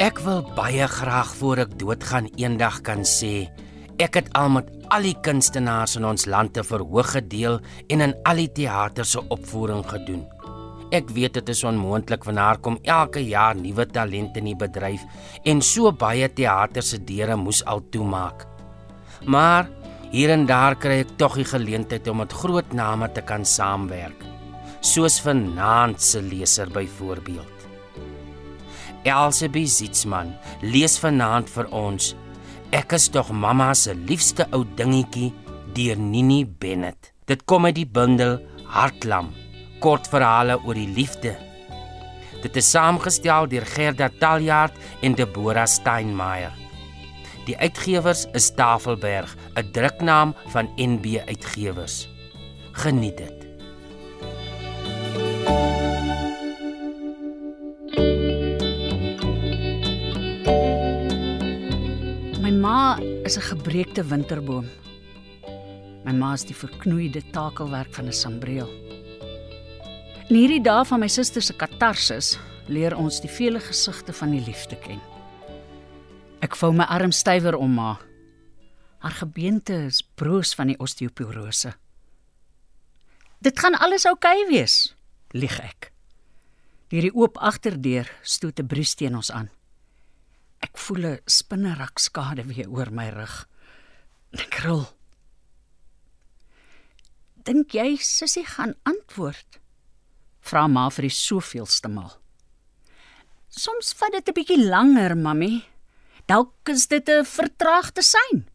Ek wil baie graag voor ek doodgaan eendag kan sê ek het al met al die kunstenaars in ons land te verhoog gedeel en in al die teaters se opvoering gedoen. Ek weet dit is onmoontlik want daar kom elke jaar nuwe talente in die bedryf en so baie teaters se deure moes al toemaak. Maar hier en daar kry ek tog die geleentheid om met groot name te kan saamwerk, soos vanaand se leser byvoorbeeld. Elsabie Zietsman lees vanaand vir ons Ek is tog mamma se liefste ou dingetjie deur Nini Bennett. Dit kom uit die bundel Hartlam, kortverhale oor die liefde. Dit is saamgestel deur Gerda Taljaard en Deborah Steinmeier. Die uitgewers is Tafelberg, 'n druknaam van NB Uitgewers. Geniet dit. Ma is 'n gebreekte winterboom. My ma is die verknoeide takelwerk van 'n sambreel. In hierdie dae van my suster se katarsis leer ons die vele gesigte van die liefde ken. Ek vou my arm stywer om ma. Haar gebeente is broos van die osteoporose. Dit gaan alles oukei okay wees, lieg ek. Deur die oop agterdeur stoot 'n bries teen ons aan. Ek voel 'n spinnerak skade weer oor my rug. Ek rol. Dink jy sussie gaan antwoord? Vra ma vir die soveelste maal. Soms vat dit 'n bietjie langer, mami. Dalk is dit 'n vertraagde sein.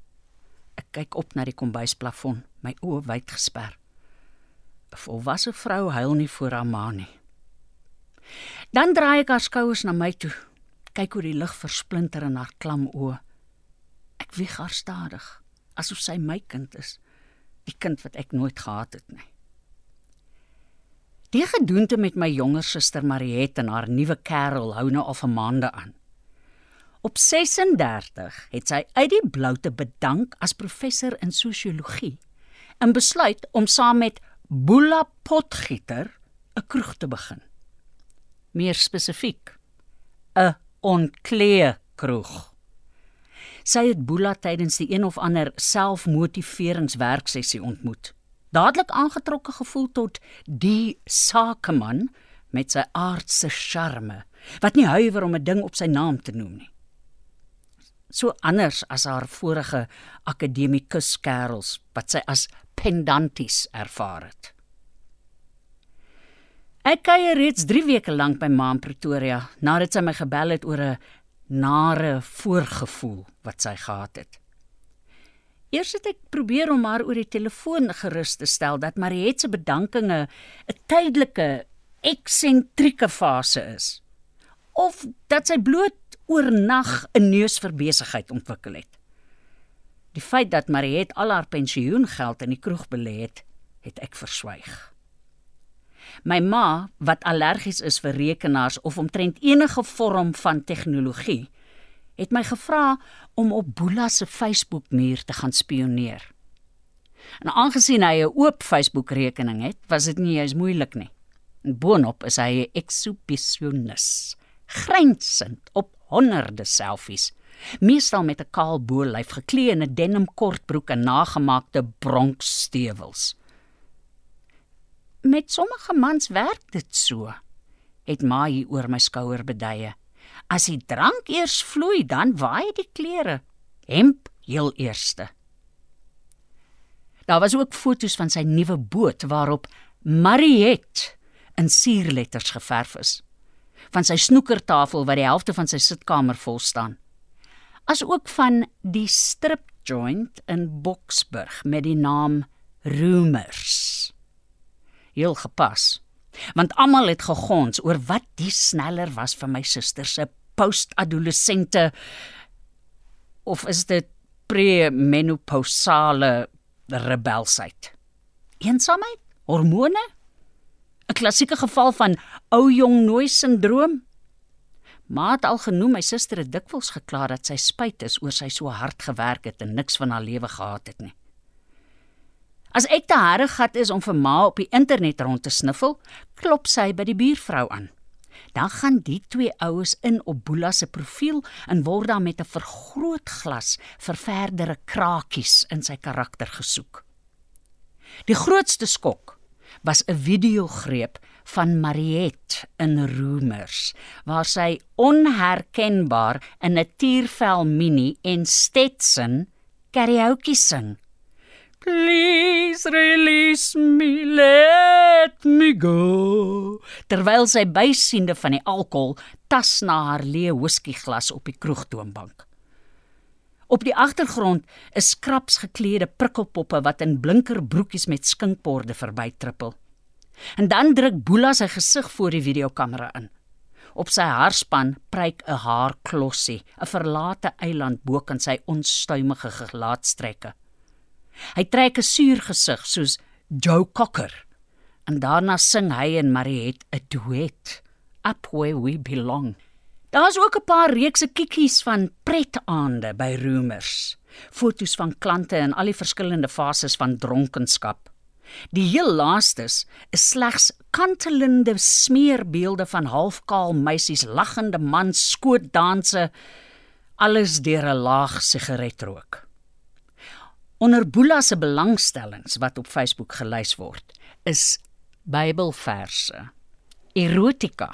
Ek kyk op na die kombuisplafon, my oë wyd gesper. 'n Volwasse vrou huil nie voor haar ma nie. Dan draai ek haar skouers na my toe kyk hoe die lig versplinter in haar klam oë. Ek wieg haar stadig, asof sy my kind is, die kind wat ek nooit gehad het nie. Die gedoente met my jonger suster Mariette en haar nuwe kerel hou nou al vir maande aan. Op 36 het sy uit die bloute bedank as professor in sosiologie en besluit om saam met Boela Potgieter 'n kroeg te begin. Meer spesifiek, 'n onklee kroeg. Sy het Boela tydens die een of ander selfmotiveringswerksessie ontmoet. Dadelik aangetrokke gevoel tot die sakeman met sy aardse charme, wat nie huiwer om 'n ding op sy naam te noem nie. So anders as haar vorige akademikus kerels wat sy as pendanties ervaar het. Ek kuier reeds 3 weke lank by ma in Pretoria nadat sy my gebel het oor 'n nare voorgevoel wat sy gehad het. Eers het ek probeer om haar oor die telefoon gerus te stel dat Mariette se bedankinge 'n tydelike eksentrieke fase is of dat sy bloot oornag 'n neus vir besigheid ontwikkel het. Die feit dat Mariette al haar pensioengeld in die kroeg belê het, het ek verswyg. My ma, wat allergies is vir rekenaars of omtrent enige vorm van tegnologie, het my gevra om op Boela se Facebook-muur te gaan spioneer. En aangesien hy 'n oop Facebook-rekening het, was dit nie eens moeilik nie. En boonop is hy 'n exhibitionis, grensend op honderde selfies, meestal met 'n kaal bolyf geklee in 'n denim kortbroek en nagemaakte bronkstewels. Met sommige mans werk dit so, het ma hier oor my skouer beduie. As die drank eers vloei, dan waai die klere. Hemp heel eerste. Daar was ook foto's van sy nuwe boot waarop Mariette in suurletters geverf is. Van sy snoekertafel wat die helfte van sy sitkamer vol staan. As ook van die strip joint in Boksburg met die naam Rumors heel gepas. Want almal het gegons oor wat die sneller was vir my suster se postadolessente of is dit premenopausale rebelsheid. Eensaamheid, hormone? 'n Klassieke geval van ou jong nooi sindroom. Maar het al genoem my suster het dikwels gekla dat sy spyt is oor sy so hard gewerk het en niks van haar lewe gehad het nie. As ek te harde gat is om vir ma op die internet rond te sniffel, klop sy by die buurvrou aan. Dan gaan die twee oues in op Boela se profiel en word dan met 'n vergrootglas vir verdere krakies in sy karakter gesoek. Die grootste skok was 'n videogreep van Mariet in Roomers waar sy onherkenbaar in 'n tiervel mini en Stetson karaoke sing. Please release me, let me go. Terwyl sy bysiende van die alkohol tas na haar leë whiskyglas op die kroegtoonbank. Op die agtergrond is skraps geklede prikkelpoppe wat in blinker broekies met skinkborde verbytrippel. En dan druk Boela sy gesig voor die videokamera in. Op sy haarspan pryk 'n haarklossie, 'n verlate eiland bo kan sy onstuimige gelaatstrekke. Hy trek 'n suur gesig soos Joe Cocker. En daarna sing hy en Mariet 'n duet, Up Where We Belong. Daar's ook 'n paar reekse kikkies van pretaande by Roomers. Fotos van klante in al die verskillende fases van dronkenskap. Die heel laastes is slegs kantelende smeerbeelde van halfkaal meisies lagende mans skootdanse alles deur 'n laag sigaretrook. Onder Boela se belangstellings wat op Facebook gelys word, is Bybelverse, erotika,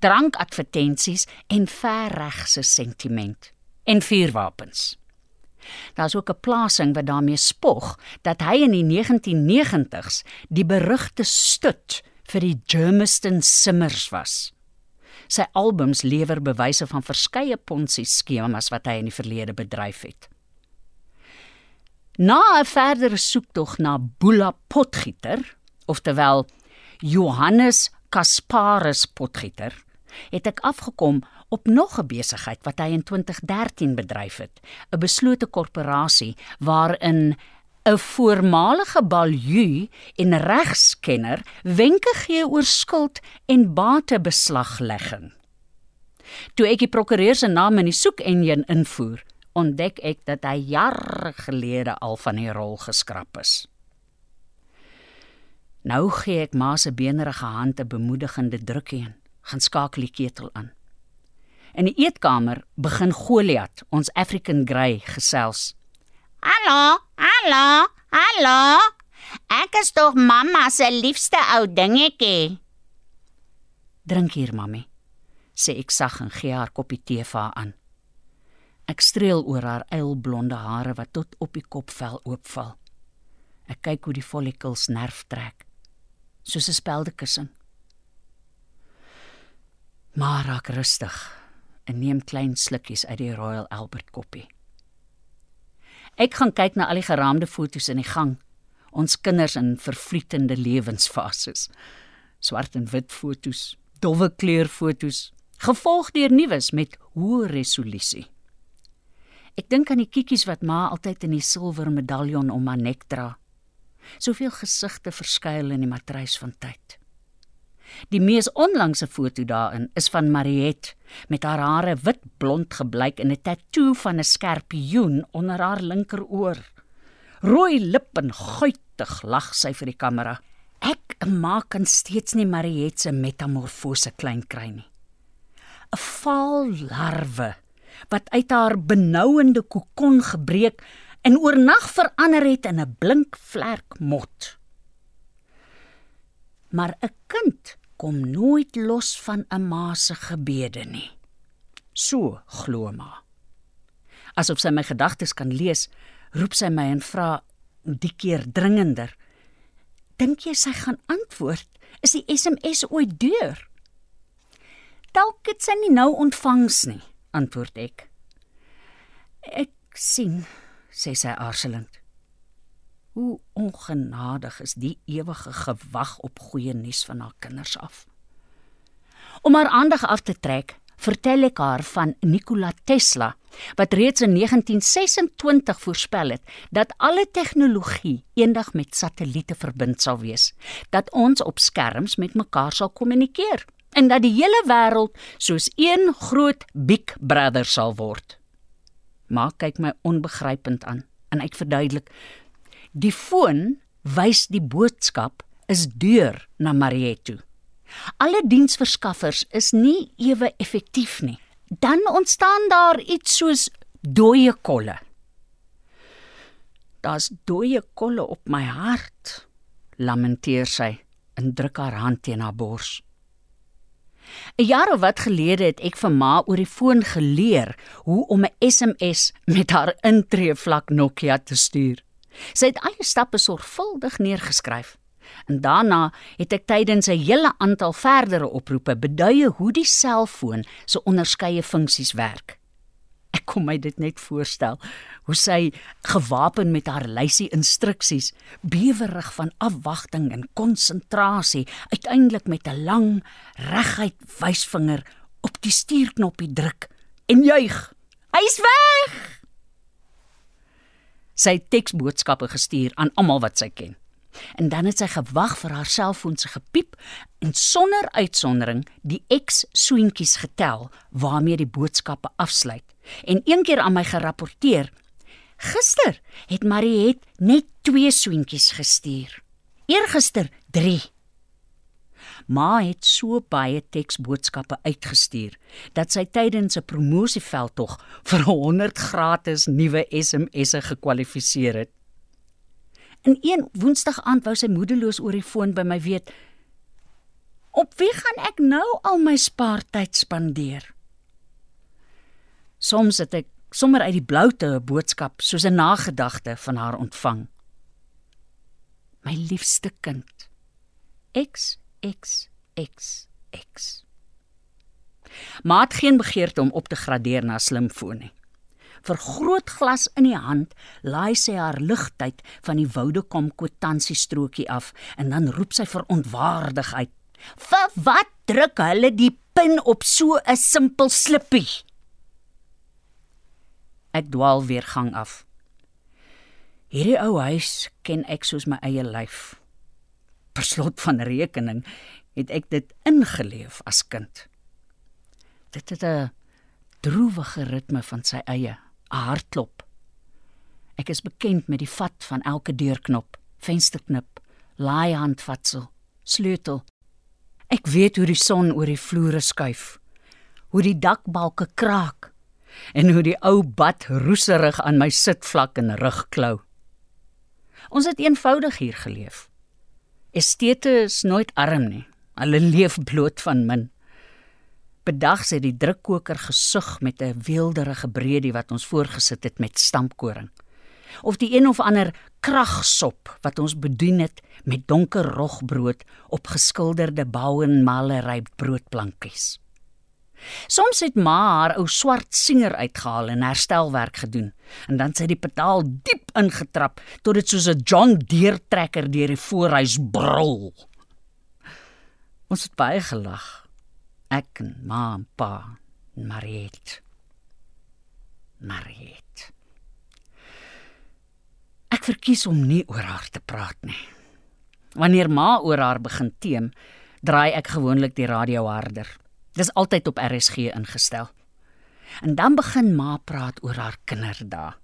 drankadvertensies en verregse sentiment en vuurwapens. Daar's ook 'n plasing wat daarmee spog dat hy in die 1990s die berugte stut vir die Germiston Simmers was. Sy albums lewer bewyse van verskeie Ponzi skemas wat hy in die verlede bedryf het. Na 'n verdere soektog na Boela Potgieter, oftewel Johannes Kasparus Potgieter, het ek afgekom op nog 'n besigheid wat hy in 2013 bedryf het, 'n beslote korporasie waarin 'n voormalige balju en regskenner wenke gee oor skuld en batebeslaglegging. Toe ek die prokureur se naam in die soekenjin invoer, ontdek ek dat hy jare gelede al van die rol geskraap is. Nou gee ek ma se benerige hand 'n bemoedigende drukkie en gaan skakel die ketel aan. In die eetkamer begin Goliat, ons African Grey, gesels. Hallo, hallo, hallo. Ek is tog mamma se liefste ou dingetjie. Drink hier, mami, sê ek sag en gee haar koppie tee vir haar aan. Ek streel oor haar eilblonde hare wat tot op die kopvel oopval. Ek kyk hoe die follikels nerf trek, soos 'n speldekussing. Maar raak rustig en neem klein slukkies uit die Royal Albert koppie. Ek gaan kyk na al die geraamde foto's in die gang. Ons kinders in vervlietende lewensfases. Swart en wit foto's, dowwe kleurfoto's, gevolg deur nuus met hoë resolusie. Ek dink aan die kiekies wat ma altyd in die silwer medaljon om haar nek dra. Soveel gesigte verskuil in die matrys van tyd. Die mees onlangse foto daarin is van Mariet met haar hare wit blond gebleik en 'n tatoe van 'n skerpioen onder haar linkeroor. Rooi lippe en guitig lag sy vir die kamera. Ek maak kan steeds nie Mariet se metamorfose klein kry nie. 'n Vaal larwe wat uit haar benouende kokon gebreek en oornag verander het in 'n blink vlerk mot. Maar 'n kind kom nooit los van 'n ma se gebede nie. So glo ma. Asof sy my gedagtes kan lees, roep sy my en vra die keer dringender: "Dink jy sy gaan antwoord? Is die SMS ooit deur?" "Dalk het sy nie nou ontvangs nie," antwoord ek. Ek sien, sê sy aarzelend. Hoe ongenadig is die ewige gewag op goeie nuus van haar kinders af. Om haar aandag af te trek, vertel ek haar van Nikola Tesla wat reeds in 1926 voorspel het dat alle tegnologie eendag met satelliete verbind sal wees, dat ons op skerms met mekaar sal kommunikeer en dat die hele wêreld soos een groot Big Brother sal word. Maak kyk my onbegrypend aan en ek verduidelik. Die foon wys die boodskap is deur na Marietto. Alle diensverskaffers is nie ewe effektief nie. Dan ontstaan daar iets soos dooie kolle. Daar's dooie kolle op my hart, lamenteer sy en druk haar hand teen haar bors. 'n Jaar of wat gelede het ek vir ma oor die foon geleer hoe om 'n SMS met haar intreevlak Nokia te stuur. Sy het alle stappe sorgvuldig neergeskryf. En daarna het ek tydens 'n hele aantal verdere oproepe beduie hoe die selfoon se onderskeie funksies werk. Ek kom my dit net voorstel hoe sy gewapen met haar lysie instruksies, bewerig van afwagting en konsentrasie, uiteindelik met 'n lang reguit wysvinger op die stuurknoppie druk en juig. Hy's weg. Sy het teksboodskappe gestuur aan almal wat sy ken. En dan het sy gewag vir haar selfoon se gepiep en sonder uitsondering die X swentjies getel waarmee die boodskappe afsluit en een keer aan my gerapporteer. Gister het Mariet net 2 swentjies gestuur. Eergister 3. Ma het so baie teksboodskappe uitgestuur dat sy tydens 'n promosieveldtog vir 100 gratis nuwe SMS'e gekwalifiseer het. In een woensdag aand wou sy moedeloos oor die foon by my weet: "Op wie gaan ek nou al my spaartyd spandeer?" Soms het ek sommer uit die bloute 'n boodskap soos 'n nagedagte van haar ontvang. My liefste kind. X X X X. Maar het geen begeerte om op te gradeer na slimfoon nie. Vir groot glas in die hand laai sy haar ligtyd van die Woudekom kwitansiestrokie af en dan roep sy verontwaardig uit: "Vir wat druk hulle die pin op so 'n simpel slippie?" Ek dwaal weer gang af. Hierdie ou huis ken ek soos my eie lyf. Per slot van rekening het ek dit ingeleef as kind. Dit het 'n droewige ritme van sy eie, 'n hartklop. Ek is bekend met die vat van elke deurknop, vensterknip, laaihandvatsel, sleutel. Ek weet hoe die son oor die vloere skuif, hoe die dakbalke kraak en hoe die ou bad roeserig aan my sitvlak en rug klou. Ons het eenvoudig hier geleef. Estete is nooit arm nie. Hulle leef bloot van min. Bedags het die drukkoker gesug met 'n weelderige breedie wat ons voorgesit het met stampkoring. Of die een of ander kragsop wat ons bedien het met donker rogbrood op geskilderde bouenmalery broodplankies. Soms het ma haar ou swart singer uitgehaal en herstelwerk gedoen en dan sy die pedaal diep ingetrap tot dit soos 'n John Deere trekker deur die voorhuis brul. Ons het baie gelag. Ek en ma en pa en Mariet. Mariet. Ek verkies om nie oor haar te praat nie. Wanneer ma oor haar begin teem, draai ek gewoonlik die radio harder. Dis altyd op RSG ingestel. En dan begin ma praat oor haar kinderdae.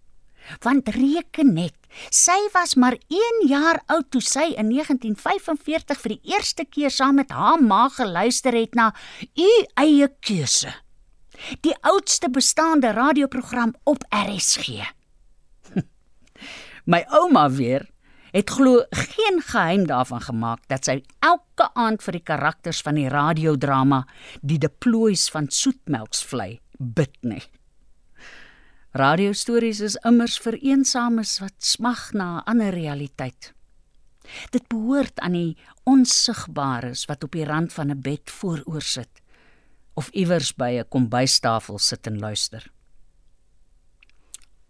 Want reken net, sy was maar 1 jaar oud toe sy in 1945 vir die eerste keer saam met haar ma geluister het na U eie keuse. Die oudste bestaande radioprogram op RSG. My ouma weer het glo geen geheim daarvan gemaak dat sy elke aand vir die karakters van die radiodrama die deploys van soetmelksvlei bid nie. Radiostories is immers vir eensames wat smag na 'n ander realiteit. Dit behoort aan die onsigbares wat op die rand van 'n bed vooroor sit of iewers by 'n kombuistafel sit en luister.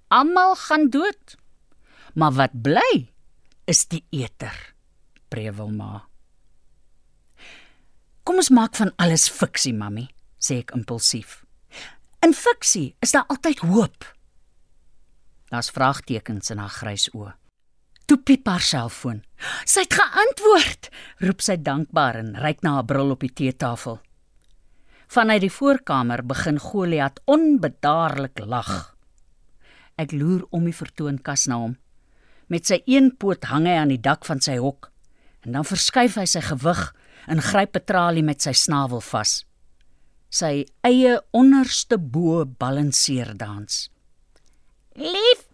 Almal gaan dood. Maar wat bly is die eter, prewel ma. Kom ons maak van alles fiksie, mami, sê ek impulsief. In fiksie is daar altyd hoop. Daar's vraagtekens in haar grys oë. Toe piep haar selfoon. Sy het geantwoord, roep sy dankbaar en reik na haar bril op die teetafel. Vanuit die voorkamer begin Goliat onbedaarlik lag. Ek loer om die vertoonkas na hom. Met sy een poot hang hy aan die dak van sy hok en dan verskuif hy sy gewig en gryp Petralie met sy snavel vas. Sy eie onderste bo balanseer dans. Lief.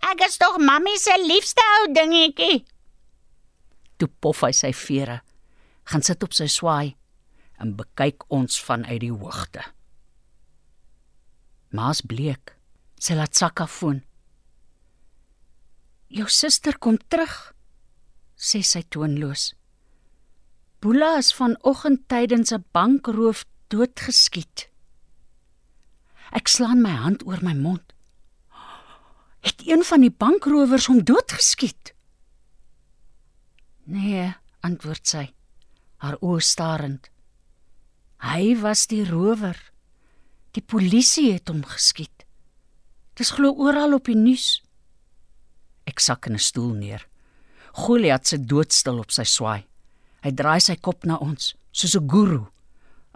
Ek is tog mammie se liefste ou dingetjie. Toe pof hy sy vere, gaan sit op sy swaai en bekyk ons vanuit die hoogte. Maas bleek. Sy laat sak affoon. Jou suster kom terug, sê sy toonloos. Boela is vanoggend tydens 'n bankroof doodgeskiet. Ek slaan my hand oor my mond. Het een van die bankrowers hom doodgeskiet? Nee, antwoord sy, haar oë starend. Hy was die rower. Die polisie het hom geskiet. Dis glo oral op die nuus. Ek sak in 'n stoel neer. Goliat sit doodstil op sy swaai. Hy draai sy kop na ons, soos 'n guru,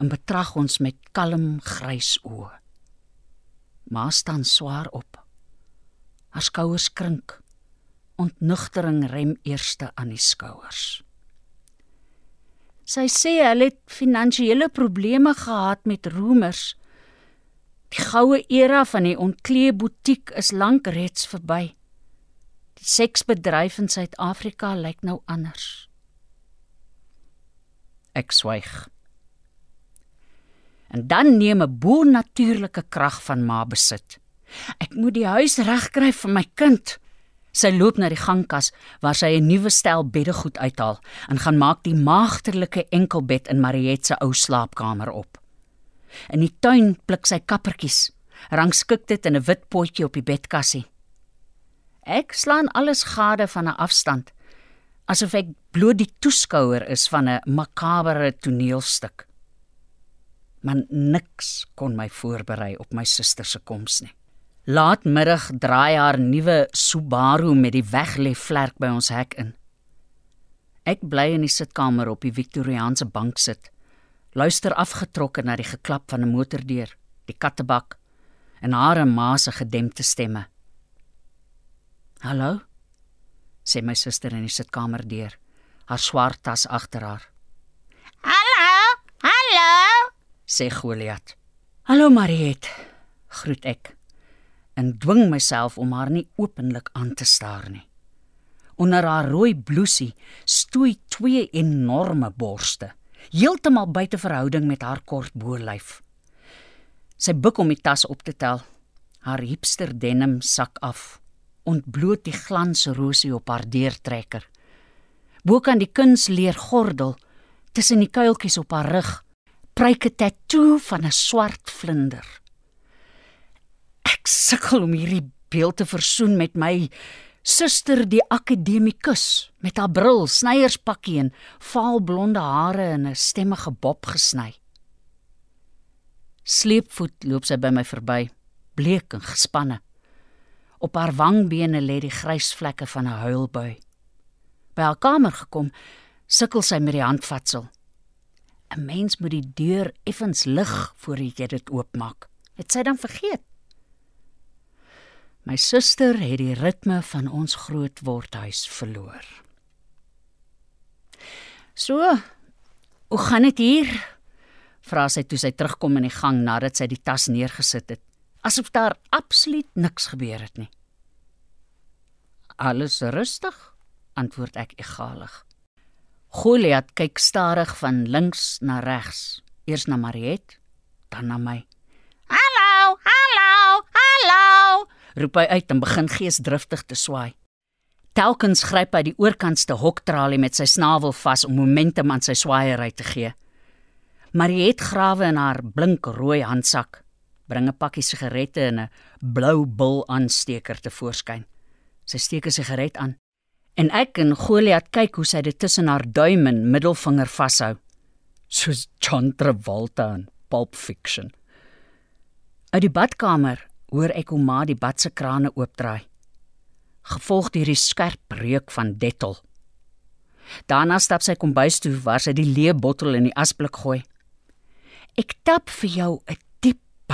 en betrag ons met kalm grys oë. Ma staan swaar op. Haar skouers krink. Ontnugtering rem eerste aan die skouers. Sy sê hulle het finansiële probleme gehad met roemers. Die goue era van die ontklee butiek is lank reeds verby. Seksbedryf in Suid-Afrika lyk nou anders. Ek swyg. En dan neem 'n bo-natuurlike krag van ma besit. Ek moet die huis regkry vir my kind. Sy loop na die gangkas waar sy 'n nuwe stel beddegoed uithaal en gaan maak die maagterlike enkelbed in Mariette se ou slaapkamer op. In die tuin pluk sy kappertjies, rangskik dit in 'n wit potjie op die bedkassie. Ek slaan alles gade van 'n afstand, asof ek bloot die toeskouer is van 'n makabere toneelstuk. Maar niks kon my voorberei op my suster se koms nie. Laatmiddag draai haar nuwe Subaru met die weglê vlerk by ons hek in. Ek bly in die sitkamer op die Victoriaanse bank sit, luister afgetrokke na die geklap van 'n motordeur, die kattebak en haar en ma se gedempte stemme. "Hallo?" sê my suster in die sitkamer deur, haar swart tas agter haar. Hallo. Hallo. Sê Goliat. "Hallo Mariet," groet ek en dwing myself om haar nie openlik aan te staar nie. Onder haar rooi blousie stoei twee enorme borste, heeltemal buite verhouding met haar kort bolyf. Sy buig om die tas op te tel. Haar hipster denim sak af ontbloot die glansrosie op haar deurtrekker. Bokant die kunsleer gordel tussen die kuiltjies op haar rug, pryk 'n tatoe van 'n swart vlinder. Ek sukkel om hierdie beeld te versoen met my suster die akademikus met haar bril, snyerspakkie en vaalblonde hare in 'n stemmige bob gesny. Sleepvoet loop sy by my verby, bleek en gespanne. Op haar wangbene lê die grys vlekke van 'n huilbui. By haar kamer gekom, sukkel sy met die handvatsel. 'n Mens moet die deur effens lig voordat jy dit oopmaak. Het sy dan vergeet? My suster het die ritme van ons grootwordhuis verloor. So, hoe gaan dit hier? Vra sy toe sy terugkom in die gang nadat sy die tas neergesit het asof daar absoluut niks gebeur het nie. Alles rustig, antwoord ek egalig. Goliat kyk stadig van links na regs, eers na Mariet, dan na my. Hallo. Hallo. Hallo. Roep hy uit en begin geesdriftig te swaai. Telkens gryp hy die oorkantste hoktralie met sy snavel vas om momentum aan sy swaaiery te gee. Mariet grawe in haar blink rooi handsak bring 'n pakkie sigarette en 'n blou bil aansteker te voorskyn. Sy steek 'n sigaret aan en ek en Goliat kyk hoe sy dit tussen haar duim en middelvinger vashou, soos John Travolta in Pulp Fiction. Uit die badkamer hoor ek hoe ma die bad se krane oopdraai, gevolg deur die skerp reuk van Dettol. Daarna stap sy kombuis toe waar sy die leë bottel in die asblik gooi. Ek tap vir jou 'n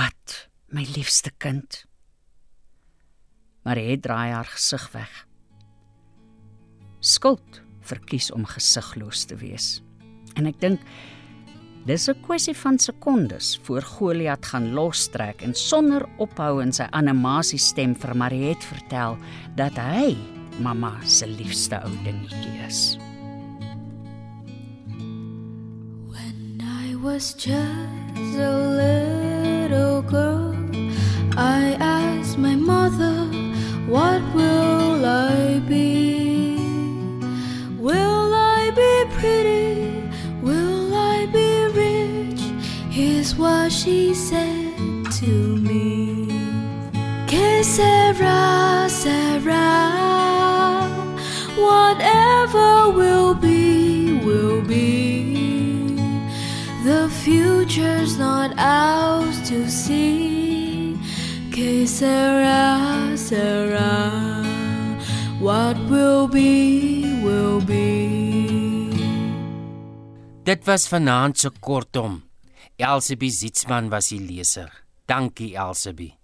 pad, my liefste kind. Marie draai haar gesig weg. Skuld verkies om gesigloos te wees. En ek dink dis 'n kwessie van sekondes voor Goliat gaan lostrek en sonder ophou in sy animasiestem vir Mariet vertel dat hy mamma se liefste ou dingetjie is. When I was just a little girl, I asked my mother, What will Sera, sera, what will be, will be. Dit was vanaand se kortom. Elsabie Zietsman was die leser. Dankie Elsabie.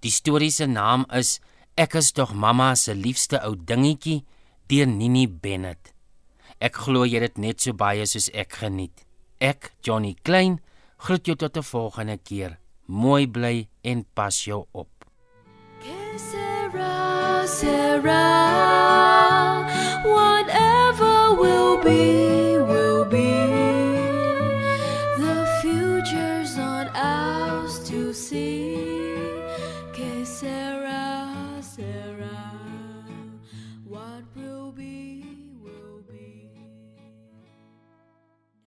Die storie se naam is Ek is tog mamma se liefste ou dingetjie deur Nini Bennett. Ek glo jy dit net so baie soos ek geniet. Ek, Johnny Klein, groet jou tot 'n volgende keer. Mooi bly en pas jou op. Sera, whatever will be, will be.